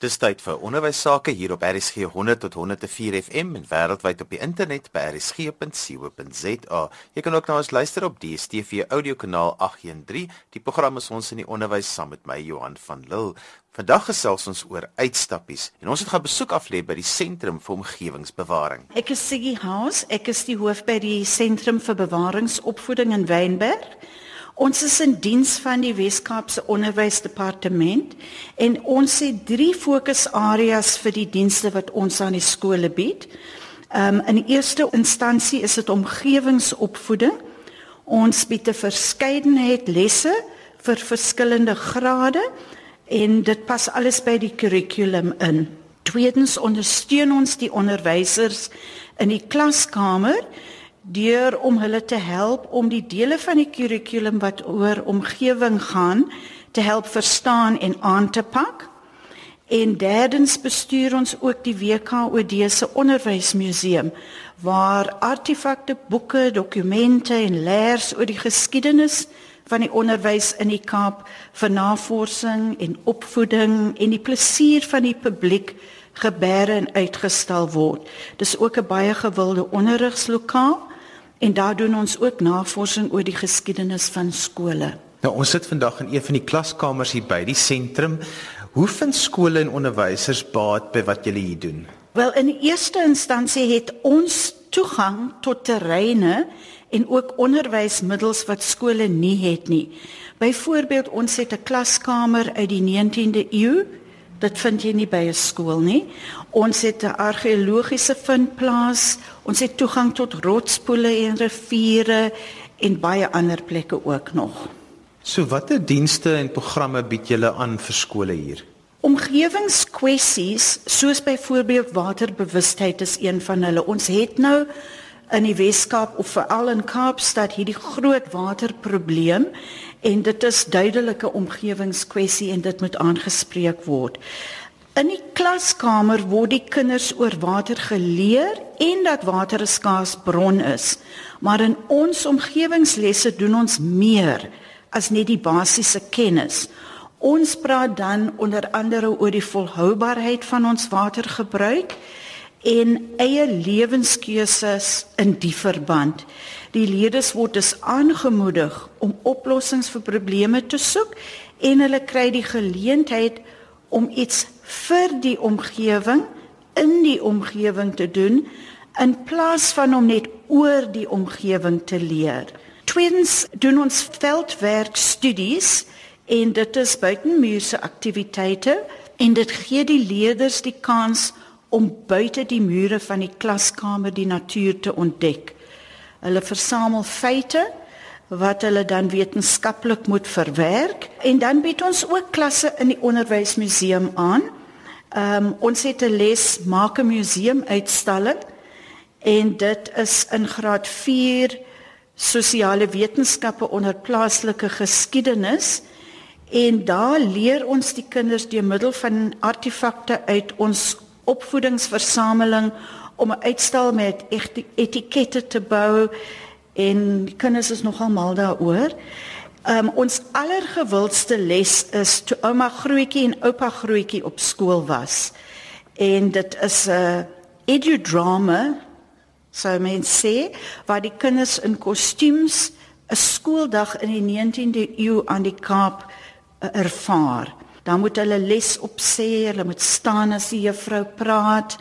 Dis tyd vir onderwys sake hier op RSG 100 tot 104 FM en wêreldwyd op die internet by rsg.co.za. Jy kan ook na ons luister op DStv audiokanaal 813. Die program is ons in die onderwys saam met my Johan van Lille. Vandag gesels ons oor uitstappies en ons het gaan besoek aflê by die Sentrum vir Omgewingsbewaring. Ek is Siggy Haas, ek is die hoof by die Sentrum vir Bewaringsopvoeding in Wynberg. Ons is in diens van die Wes-Kaapse Onderwysdepartement en ons het drie fokusareas vir die dienste wat ons aan die skole bied. Um in eerste instansie is dit omgewingsopvoeding. Ons bied 'n verskeidenheid lesse vir verskillende grade en dit pas alles by die kurrikulum in. Tweedens ondersteun ons die onderwysers in die klaskamer deur om hulle te help om die dele van die kurrikulum wat oor omgewing gaan te help verstaan en aan te pak. En derdens bestuur ons ook die WKOD se onderwysmuseum waar artefakte, boeke, dokumente en leers oor die geskiedenis van die onderwys in die Kaap vir navorsing en opvoeding en die plesier van die publiek gebeere en uitgestal word. Dis ook 'n baie gewilde onderrigslokaal En daar doen ons ook navorsing oor die geskiedenis van skole. Nou ons sit vandag in een van die klaskamers hier by die sentrum. Hoe vind skole en onderwysers baat by wat julle hier doen? Wel in eerste instansie het ons toegang tot terreine en ook onderwysmiddels wat skole nie het nie. Byvoorbeeld ons het 'n klaskamer uit die 19de eeu Dit vind jy nie by 'n skool nie. Ons het 'n argeologiese vindplaas. Ons het toegang tot rotspoele en riviere en baie ander plekke ook nog. So watter dienste en programme bied julle aan vir skole hier? Omgewingskwessies soos byvoorbeeld waterbewustheid is een van hulle. Ons het nou in die Weskaap of veral in Kaapstad hierdie groot waterprobleem en dit is duidelike omgewingskwessie en dit moet aangespreek word. In die klaskamer word die kinders oor water geleer en dat water 'n skaars bron is. Maar in ons omgewingslesse doen ons meer as net die basiese kennis. Ons praat dan onder andere oor die volhoubaarheid van ons watergebruik en eie lewenskeuses in die verband. Die leerders word dus aangemoedig om oplossings vir probleme te soek en hulle kry die geleentheid om iets vir die omgewing in die omgewing te doen in plaas van om net oor die omgewing te leer. Tweedens doen ons veldwerk studies en dit is buitemuurse aktiwiteite en dit gee die leerders die kans om buite die mure van die klaskamer die natuur te ontdek. Hulle versamel feite wat hulle dan wetenskaplik moet verwerk en dan bied ons ook klasse in die onderwysmuseum aan. Ehm um, ons het 'n les maak 'n museum uitstalling en dit is in graad 4 sosiale wetenskappe onder plaaslike geskiedenis en daar leer ons die kinders deur middel van artefakte uit ons opvoedingsversameling om 'n uitstal met etikette te bou en kinders is nogal mal daaroor. Um, ons allergewildste les is toe ouma grootjie en oupa grootjie op skool was. En dit is 'n uh, edudrama sou men sê waar die kinders in kostuums 'n skooldag in die 19de eeu aan die Kaap uh, ervaar. Dan moet hulle les opsê, hulle moet staan as die juffrou praat.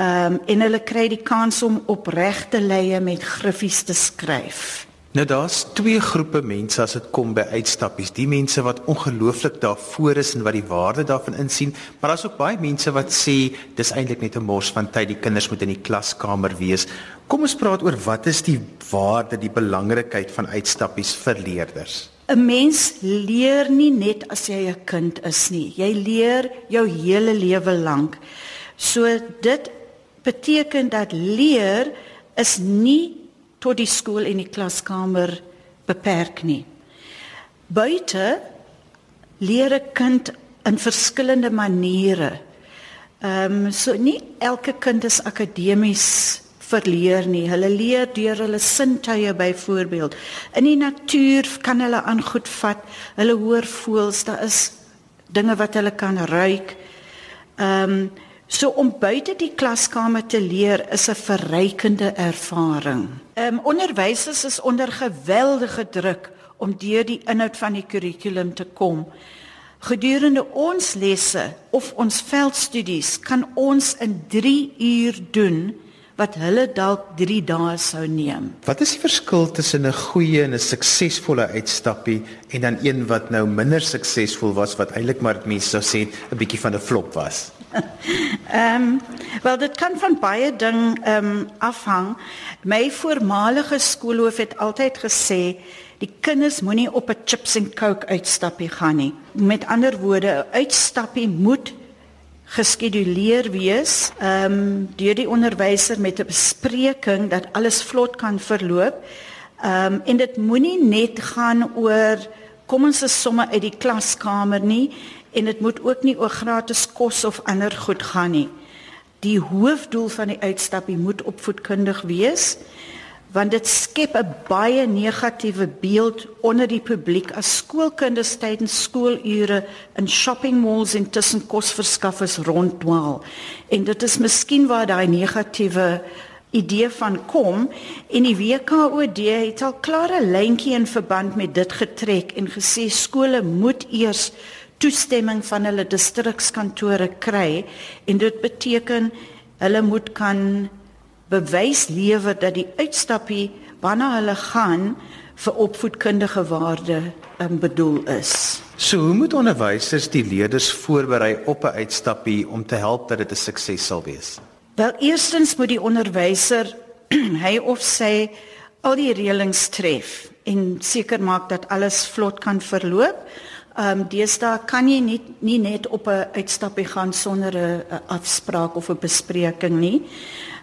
Ehm um, en hulle kry die kans om op regte leye met griffies te skryf. Nou daar's twee groepe mense as dit kom by uitstappies. Die mense wat ongelooflik daarvoor is en wat die waarde daarvan insien, maar daar's ook baie mense wat sê dis eintlik net 'n mors van tyd. Die kinders moet in die klaskamer wees. Kom ons praat oor wat is die waarde, die belangrikheid van uitstappies vir leerders? 'n Mens leer nie net as jy 'n kind is nie. Jy leer jou hele lewe lank. So dit beteken dat leer is nie tot die skool en die klaskamer beperk nie. Buite leer 'n kind in verskillende maniere. Ehm um, so nie elke kind is akademies verleer nie. Hulle leer deur hulle sintuie byvoorbeeld. In die natuur kan hulle aan goed vat. Hulle hoor voels, daar is dinge wat hulle kan ruik. Ehm um, so om buite die klaskamer te leer is 'n verrykende ervaring. Ehm um, onderwysers is onder geweldige druk om deur die inhoud van die kurrikulum te kom. Gedurende ons lesse of ons veldstudies kan ons in 3 uur doen wat hulle dalk 3 dae sou neem. Wat is die verskil tussen 'n goeie en 'n suksesvolle uitstappie en dan een wat nou minder suksesvol was wat eintlik maar mense sou sê 'n bietjie van 'n flop was? Ehm um, wel dit kan van baie ding ehm um, afhang. My voormalige skoolhoof het altyd gesê die kinders moenie op 'n chips en coke uitstappie gaan nie. Met ander woorde, 'n uitstappie moet geskeduleer wees ehm um, deur die onderwyser met 'n bespreking dat alles vlot kan verloop. Ehm um, en dit moenie net gaan oor kom ons se somme uit die klaskamer nie en dit moet ook nie oor gratis kos of ander goed gaan nie. Die hoofdoel van die uitstappie moet opvoedkundig wees want dit skep 'n baie negatiewe beeld onder die publiek as skoolkinders tydens skoolure in shopping malls en tussen kosverskaffers ronddwaal. En dit is miskien waar daai negatiewe idee van kom en die WKOD het al klare lyntjie in verband met dit getrek en gesê skole moet eers toestemming van hulle distrikskantore kry en dit beteken hulle moet kan bewys lewer dat die uitstappie waarna hulle gaan vir opvoedkundige waarde um, bedoel is. So hoe moet onderwysers die leerders voorberei op 'n uitstappie om te help dat dit 'n sukses sal wees? Wel eerstens moet die onderwyser hy of sy al die reëlings tref en seker maak dat alles vlot kan verloop. Ehm um, deesdae kan jy nie nie net op 'n uitstappie gaan sonder 'n afspraak of 'n bespreking nie.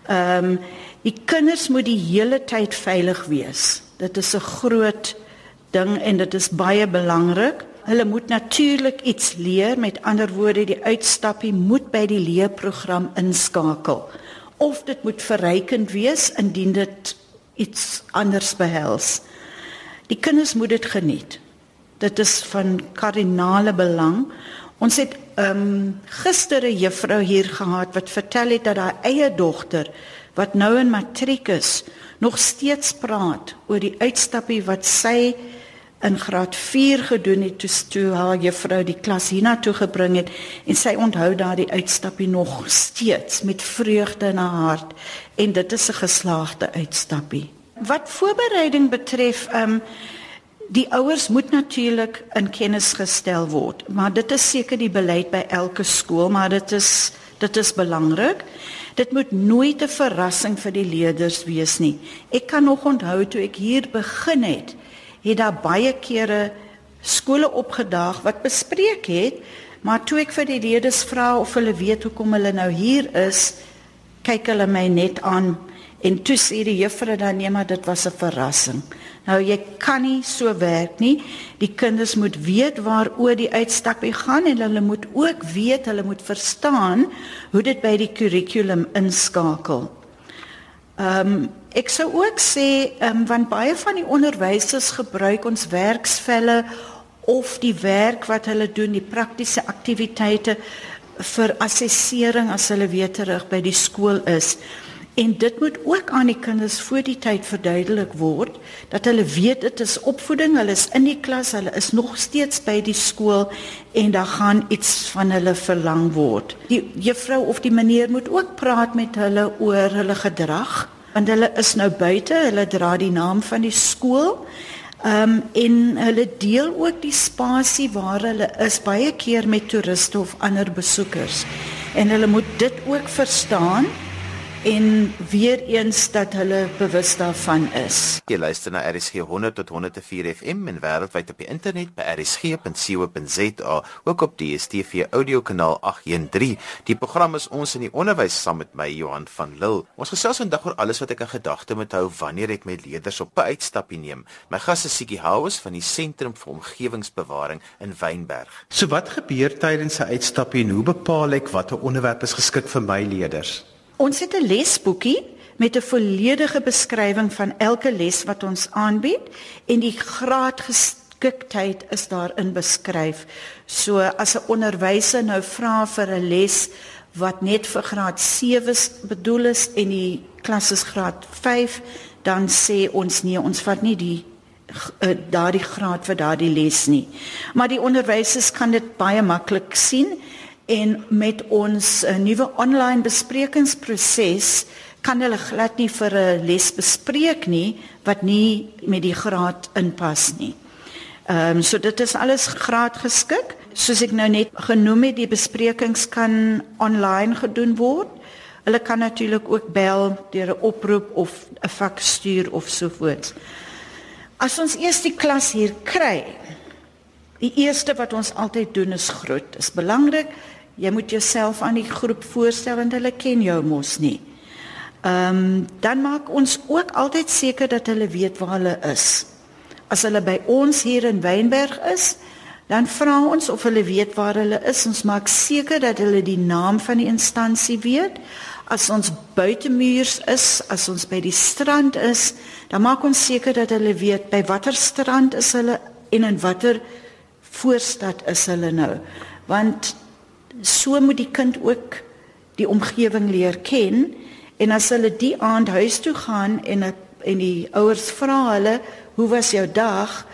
Ehm um, die kinders moet die hele tyd veilig wees. Dit is 'n groot ding en dit is baie belangrik. Hulle moet natuurlik iets leer. Met ander woorde, die uitstappie moet by die leerprogram inskakel. Of dit moet verrykend wees indien dit iets anders behels. Die kinders moet dit geniet. Dit is van kardinale belang. Ons het ehm um, gister 'n juffrou hier gehad wat vertel het dat haar eie dogter wat nou in matriek is, nog steeds praat oor die uitstappie wat sy in graad 4 gedoen het toe, toe haar juffrou die klas hiernatoe gebring het en sy onthou daardie uitstappie nog steeds met vreugde in haar hart en dit is 'n geslaagde uitstappie. Wat voorbereiding betref, ehm um, Die ouers moet natuurlik in kennis gestel word, maar dit is seker die beleid by elke skool, maar dit is dit is belangrik. Dit moet nooit 'n verrassing vir die leerders wees nie. Ek kan nog onthou toe ek hier begin het, het daar baie kere skole opgedaag wat bespreek het, maar toe ek vir die leerders vra of hulle weet hoekom hulle nou hier is, kyk hulle my net aan en toe sê die juffrou dan nee maar dit was 'n verrassing. Nou jy kan nie so werk nie. Die kinders moet weet waaroor die uitstappie gaan en hulle moet ook weet, hulle moet verstaan hoe dit by die kurrikulum inskakel. Ehm um, ek sou ook sê ehm um, want baie van die onderwysers gebruik ons werksvelle of die werk wat hulle doen, die praktiese aktiwiteite vir assessering as hulle weer terug by die skool is. En dit moet ook aan die kinders voor die tyd verduidelik word dat hulle weet dit is opvoeding, hulle is in die klas, hulle is nog steeds by die skool en daar gaan iets van hulle verlang word. Die juffrou of die meneer moet ook praat met hulle oor hulle gedrag want hulle is nou buite, hulle dra die naam van die skool. Ehm um, en hulle deel ook die spasie waar hulle is baie keer met toeriste of ander besoekers. En hulle moet dit ook verstaan en weer eens dat hulle bewus daarvan is. Jy luister na RSG 100 tot 104 FM en wêreldwyd op die internet by rsg.co.za, ook op die DStv audiokanaal 813. Die program is ons in die onderwys saam met my Johan van Lille. Ons gesels vandag oor alles wat ek in gedagte moet hou wanneer ek met leerders op 'n uitstappie neem. My gas is Siekie Houes van die Sentrum vir Omgewingsbewaring in Wynberg. So wat gebeur tydens 'n uitstappie en hoe bepaal ek watter onderwerp is geskik vir my leerders? Ons het 'n lesboekie met 'n volledige beskrywing van elke les wat ons aanbied en die graad geskiktheid is daarin beskryf. So as 'n onderwyser nou vra vir 'n les wat net vir graad 7 bedoel is en die klas is graad 5, dan sê ons nee, ons vat nie die uh, daardie graad vir daardie les nie. Maar die onderwysers kan dit baie maklik sien en met ons uh, nuwe online besprekingsproses kan hulle glad nie vir 'n les bespreek nie wat nie met die graad inpas nie. Ehm um, so dit is alles graad geskik. Soos ek nou net genoem het, die besprekings kan online gedoen word. Hulle kan natuurlik ook bel deur 'n oproep of 'n faks stuur of so voort. As ons eers die klas hier kry, die eerste wat ons altyd doen is groet. Dit is belangrik. Jy moet jouself aan die groep voorstel want hulle ken jou mos nie. Ehm um, dan maak ons ook altyd seker dat hulle weet waar hulle is. As hulle by ons hier in Wynberg is, dan vra ons of hulle weet waar hulle is. Ons maak seker dat hulle die naam van die instansie weet. As ons buitemuurs is, as ons by die strand is, dan maak ons seker dat hulle weet by watter strand is hulle en in watter voorstad is hulle nou. Want so moet die kind ook die omgewing leer ken en as hulle die aand huis toe gaan en en die ouers vra hulle, "Hoe was jou dag?"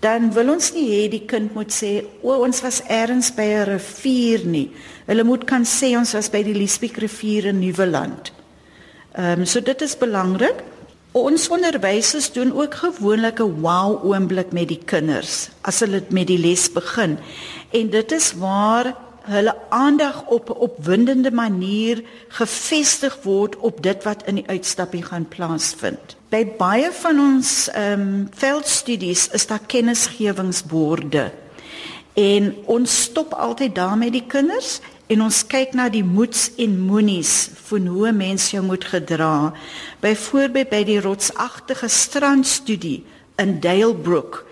dan wil ons nie hê die kind moet sê, "O, ons was eers by 'n rivier nie." Hulle moet kan sê ons was by die Liesbeek rivier in Nieuweland. Ehm um, so dit is belangrik. Ons onderwysers doen ook gewoonlik 'n wow oomblik met die kinders as hulle met die les begin. En dit is waar hulle aandag op 'n opwindende manier gefestig word op dit wat in die uitstapping gaan plaasvind. By baie van ons ehm um, veldstudies is daar kennisgewingsborde. En ons stop altyd daar met die kinders en ons kyk na die moets en moenies van hoe 'n mens jou moet gedra. Byvoorbeeld by die rotsagtige strandstudie in Dalebrook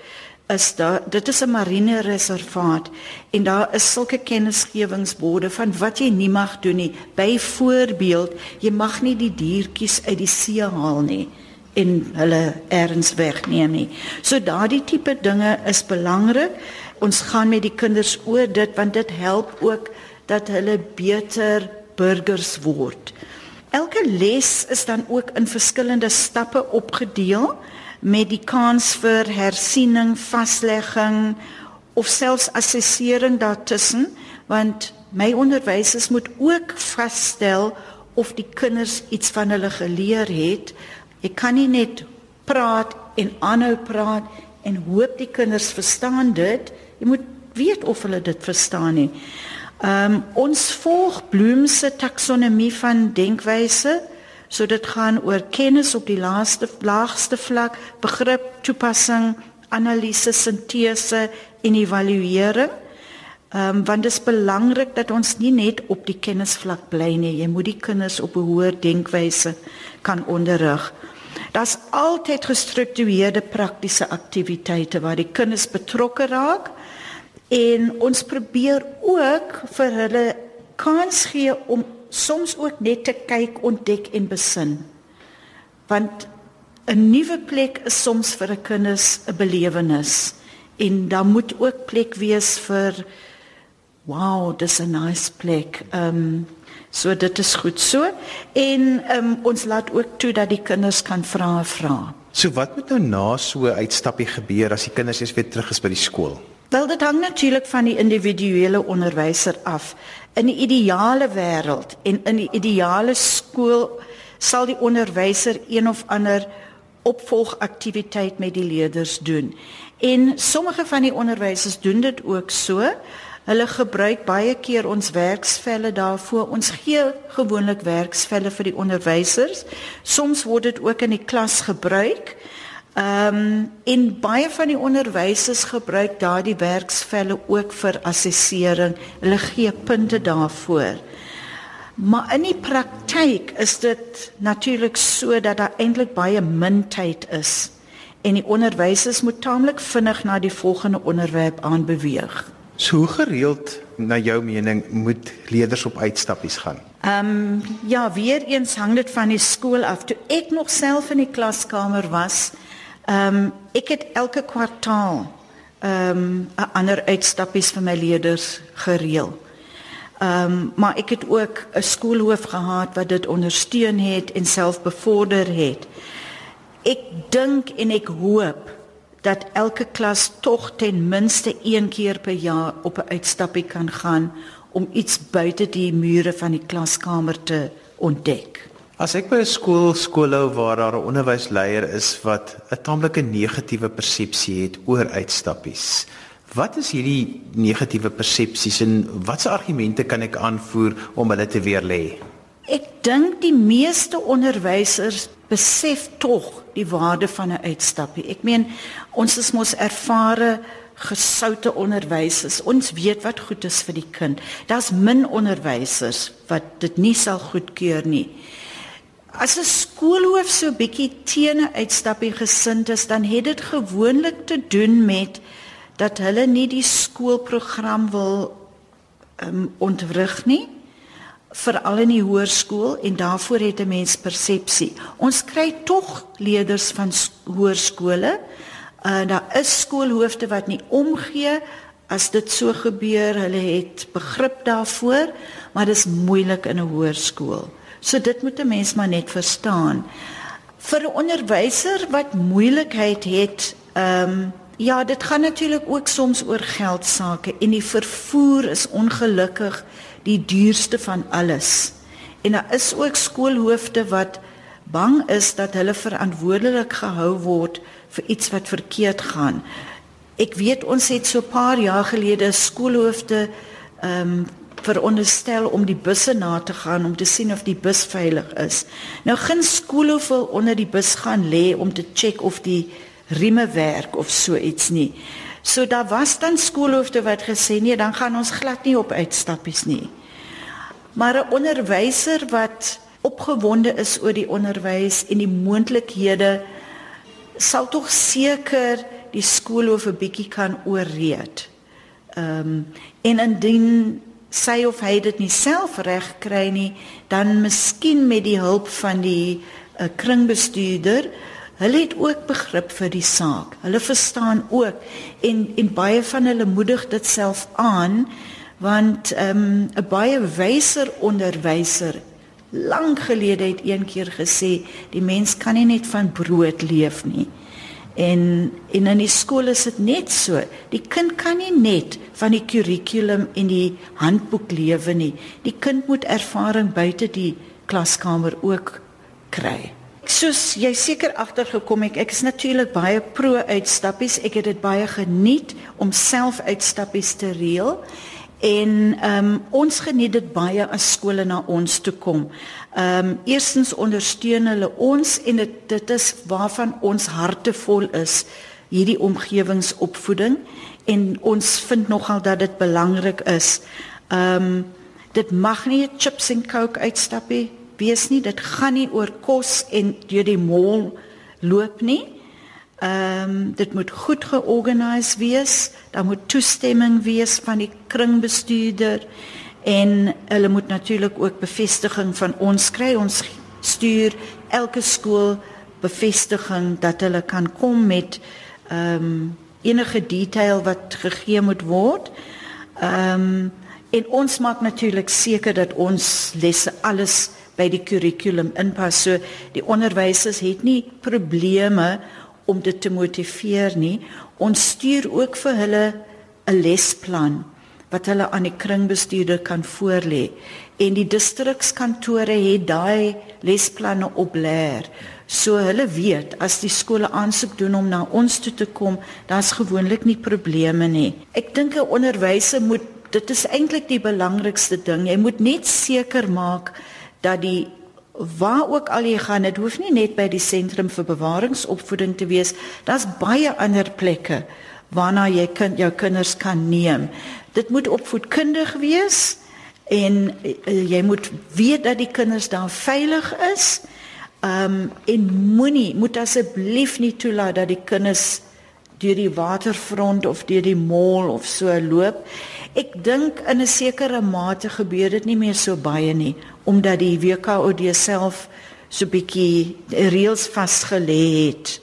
is daar dit is 'n marine reservaat en daar is sulke kennisgewingsborde van wat jy nie mag doen nie. Byvoorbeeld, jy mag nie die diertjies uit die see haal nie en hulle erns wegneem nie. So daardie tipe dinge is belangrik. Ons gaan met die kinders oor dit want dit help ook dat hulle beter burgers word. Elke les is dan ook in verskillende stappe opgedeel met die kans vir hersiening, vaslegging of selfs assessering daartussen want my onderwysers moet ook vasstel of die kinders iets van hulle geleer het Jy kan nie net praat en aanhou praat en hoop die kinders verstaan dit. Jy moet weet of hulle dit verstaan nie. Ehm um, ons volg Bloem se taksonomie van denkwyse. So dit gaan oor kennis op die laaste laagste vlak, begrip, toepassing, analise, sintese en evaluering. Ehm um, want dit is belangrik dat ons nie net op die kennisvlak bly nie. Jy moet die kinders op 'n hoër denkwyse kan onderrig. Daar's altyd gestruktureerde praktiese aktiwiteite waar die kinders betrokke raak en ons probeer ook vir hulle kans gee om soms ook net te kyk, ontdek en besin. Want 'n nuwe plek is soms vir 'n kinders 'n belewenis en daar moet ook plek wees vir wow, dis 'n nice plek. Ehm um, So dit is goed so en um, ons laat ook toe dat die kinders kan vra vra. So wat moet nou na so 'n uitstappie gebeur as die kinders eers weer terug is by die skool? Wel dit hang natuurlik van die individuele onderwyser af. In die ideale wêreld en in die ideale skool sal die onderwyser een of ander opvolgaktiwiteit met die leerders doen. En sommige van die onderwysers doen dit ook so. Hulle gebruik baie keer ons werksvelle daarvoor. Ons gee gewoonlik werksvelle vir die onderwysers. Soms word dit ook in die klas gebruik. Ehm um, en baie van die onderwysers gebruik daardie werksvelle ook vir assessering. Hulle gee punte daarvoor. Maar in die praktyk is dit natuurlik so dat daar eintlik baie min tyd is en die onderwysers moet taamlik vinnig na die volgende onderwerp aanbeweeg. So hoe gereeld na jou mening moet leerders op uitstappies gaan? Ehm um, ja, weer eens hang dit van die skool af. Toe ek nog self in die klaskamer was, ehm um, ek het elke kwartaal ehm um, ander uitstappies vir my leerders gereël. Ehm um, maar ek het ook 'n skoolhoof gehad wat dit ondersteun het en self bevorder het. Ek dink en ek hoop dat elke klas tog ten minste een keer per jaar op 'n uitstappie kan gaan om iets buite die mure van die klaskamer te ontdek. As ek by 'n skool skoolhou waar daar 'n onderwysleier is wat 'n taamlike negatiewe persepsie het oor uitstappies, wat is hierdie negatiewe persepsies en watse argumente kan ek aanvoer om hulle te weerlê? Ek dink die meeste onderwysers besef tog die waarde van 'n uitstappie. Ek meen ons is mos ervare gesoute onderwysers. Ons weet wat goed is vir die kind. Daar's min onderwysers wat dit nie sal goedkeur nie. As 'n skoolhoof so bietjie teen 'n uitstappie gesind is, dan het dit gewoonlik te doen met dat hulle nie die skoolprogram wil um, ontwrig nie veral in die hoërskool en daarvoor het 'n mens persepsie. Ons kry tog leerders van hoërskole. Uh daar is skoolhoofde wat nie omgee as dit so gebeur. Hulle het begrip daarvoor, maar dit is moeilik in 'n hoërskool. So dit moet 'n mens maar net verstaan. Vir 'n onderwyser wat moeilikheid het, ehm um, ja, dit gaan natuurlik ook soms oor geld sake en die vervoer is ongelukkig die duurste van alles. En daar is ook skoolhoofde wat bang is dat hulle verantwoordelik gehou word vir iets wat verkeerd gaan. Ek weet ons het so 'n paar jaar gelede skoolhoofde ehm um, veronderstel om die busse na te gaan om te sien of die bus veilig is. Nou geen skoolhoof wil onder die bus gaan lê om te check of die rieme werk of so iets nie. So daar was dan skoolhoofde wat gesê nee, dan gaan ons glad nie op uitstappies nie. Maar 'n onderwyser wat opgewonde is oor die onderwys en die moontlikhede sal tog seker die skoolhoof 'n bietjie kan oorreed. Ehm um, en indien sy of hy dit nie self reg kry nie, dan miskien met die hulp van die uh, kringbestuurder Hulle het ook begrip vir die saak. Hulle verstaan ook en en baie van hulle moedig dit self aan want ehm, 'n um, baie wyser onderwyser lank gelede het een keer gesê die mens kan nie net van brood leef nie. En en in die skool is dit net so. Die kind kan nie net van die kurrikulum en die handboek lewe nie. Die kind moet ervaring buite die klaskamer ook kry soos jy seker agtergekom het, ek is natuurlik baie pro uitstappies. Ek het dit baie geniet om self uitstappies te reël. En ehm um, ons geniet dit baie as skole na ons toe kom. Ehm um, eerstens ondersteun hulle ons en dit dit is waarvan ons harte vol is hierdie omgewingsopvoeding en ons vind nogal dat dit belangrik is. Ehm um, dit mag nie 'n chips en coke uitstappie wees nie. Dit gaan nie oor kos en deur die mall loop nie. Ehm um, dit moet goed georganiseer wees. Daar moet toestemming wees van die kringbestuurder en hulle moet natuurlik ook bevestiging van ons kry. Ons stuur elke skool bevestiging dat hulle kan kom met ehm um, enige detail wat gegee moet word. Ehm um, en ons maak natuurlik seker dat ons lesse alles by die kurrikulum inpas. So die onderwysers het nie probleme om dit te motiveer nie. Ons stuur ook vir hulle 'n lesplan wat hulle aan die kringbestuurder kan voorlê. En die distrikskantore het daai lesplanne op leer. So hulle weet as die skole aansoek doen om na ons toe te kom, daar's gewoonlik nie probleme nie. Ek dink 'n onderwyser moet dit is eintlik die belangrikste ding. Jy moet net seker maak dat die waar ook al jy gaan, dit hoef nie net by die sentrum vir bewaringsopvoeding te wees. Daar's baie ander plekke waarna jy kind jou kinders kan neem. Dit moet opvoedkundig wees en uh, jy moet weet dat die kinders daar veilig is. Ehm um, en moenie moet asseblief nie toelaat dat die kinders deur die waterfront of deur die mall of so loop. Ek dink in 'n sekere mate gebeur dit nie meer so baie nie omdat die WKOD self so bietjie reëls vasgelê het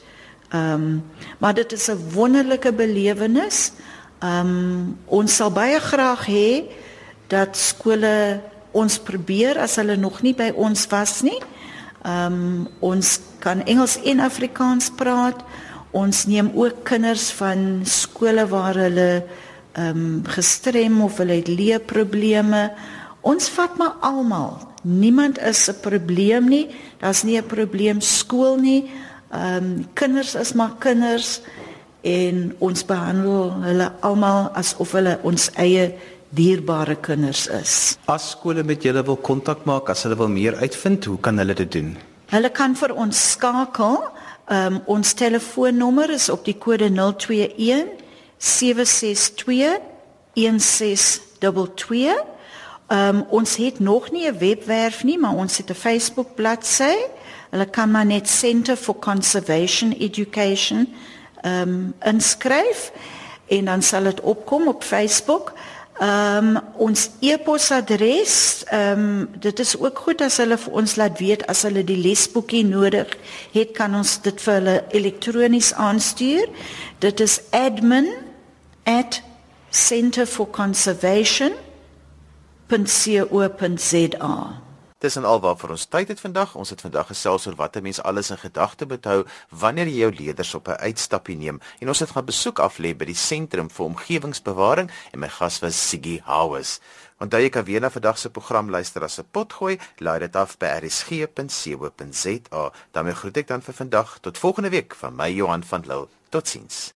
Ehm um, maar dit is 'n wonderlike belewenis. Ehm um, ons sal baie graag hê dat skole ons probeer as hulle nog nie by ons was nie. Ehm um, ons kan Engels en Afrikaans praat. Ons neem ook kinders van skole waar hulle ehm um, gestrem of hulle het leerprobleme. Ons vat maar almal. Niemand is 'n probleem nie. Daar's nie 'n probleem skool nie. Ehm um, kinders is maar kinders en ons behandel hulle almal asof hulle ons eie dierbare kinders is. As skole met julle wil kontak maak, as hulle wil meer uitvind, hoe kan hulle dit doen? Hulle kan vir ons skakel. Ehm um, ons telefoonnommer is op die kode 021 762 1622. Ehm um, ons het nog nie 'n webwerf nie, maar ons het 'n Facebook bladsy. Hulle kan maar net Center for Conservation Education ehm um, inskryf en dan sal dit opkom op Facebook. Ehm um, ons e-posadres, ehm um, dit is ook goed as hulle vir ons laat weet as hulle die lesboekie nodig het, kan ons dit vir hulle elektronies aanstuur. Dit is admin@centerforconservation.co.za. Dis en alwaar vir ons tyd het vandag. Ons het vandag gesels oor wat 'n mens alles in gedagte moet hou wanneer jy jou leerders op 'n uitstappie neem. En ons het gaan besoek af lê by die sentrum vir omgewingsbewaring en my gas was Siggy Howes. Onthou jy kan weer na vandag se program luister as 'n potgooi. Laai dit af by rsg.co.za. daarmee groet ek dan vir vandag tot volgende week van my Johan van Lille. Totsiens.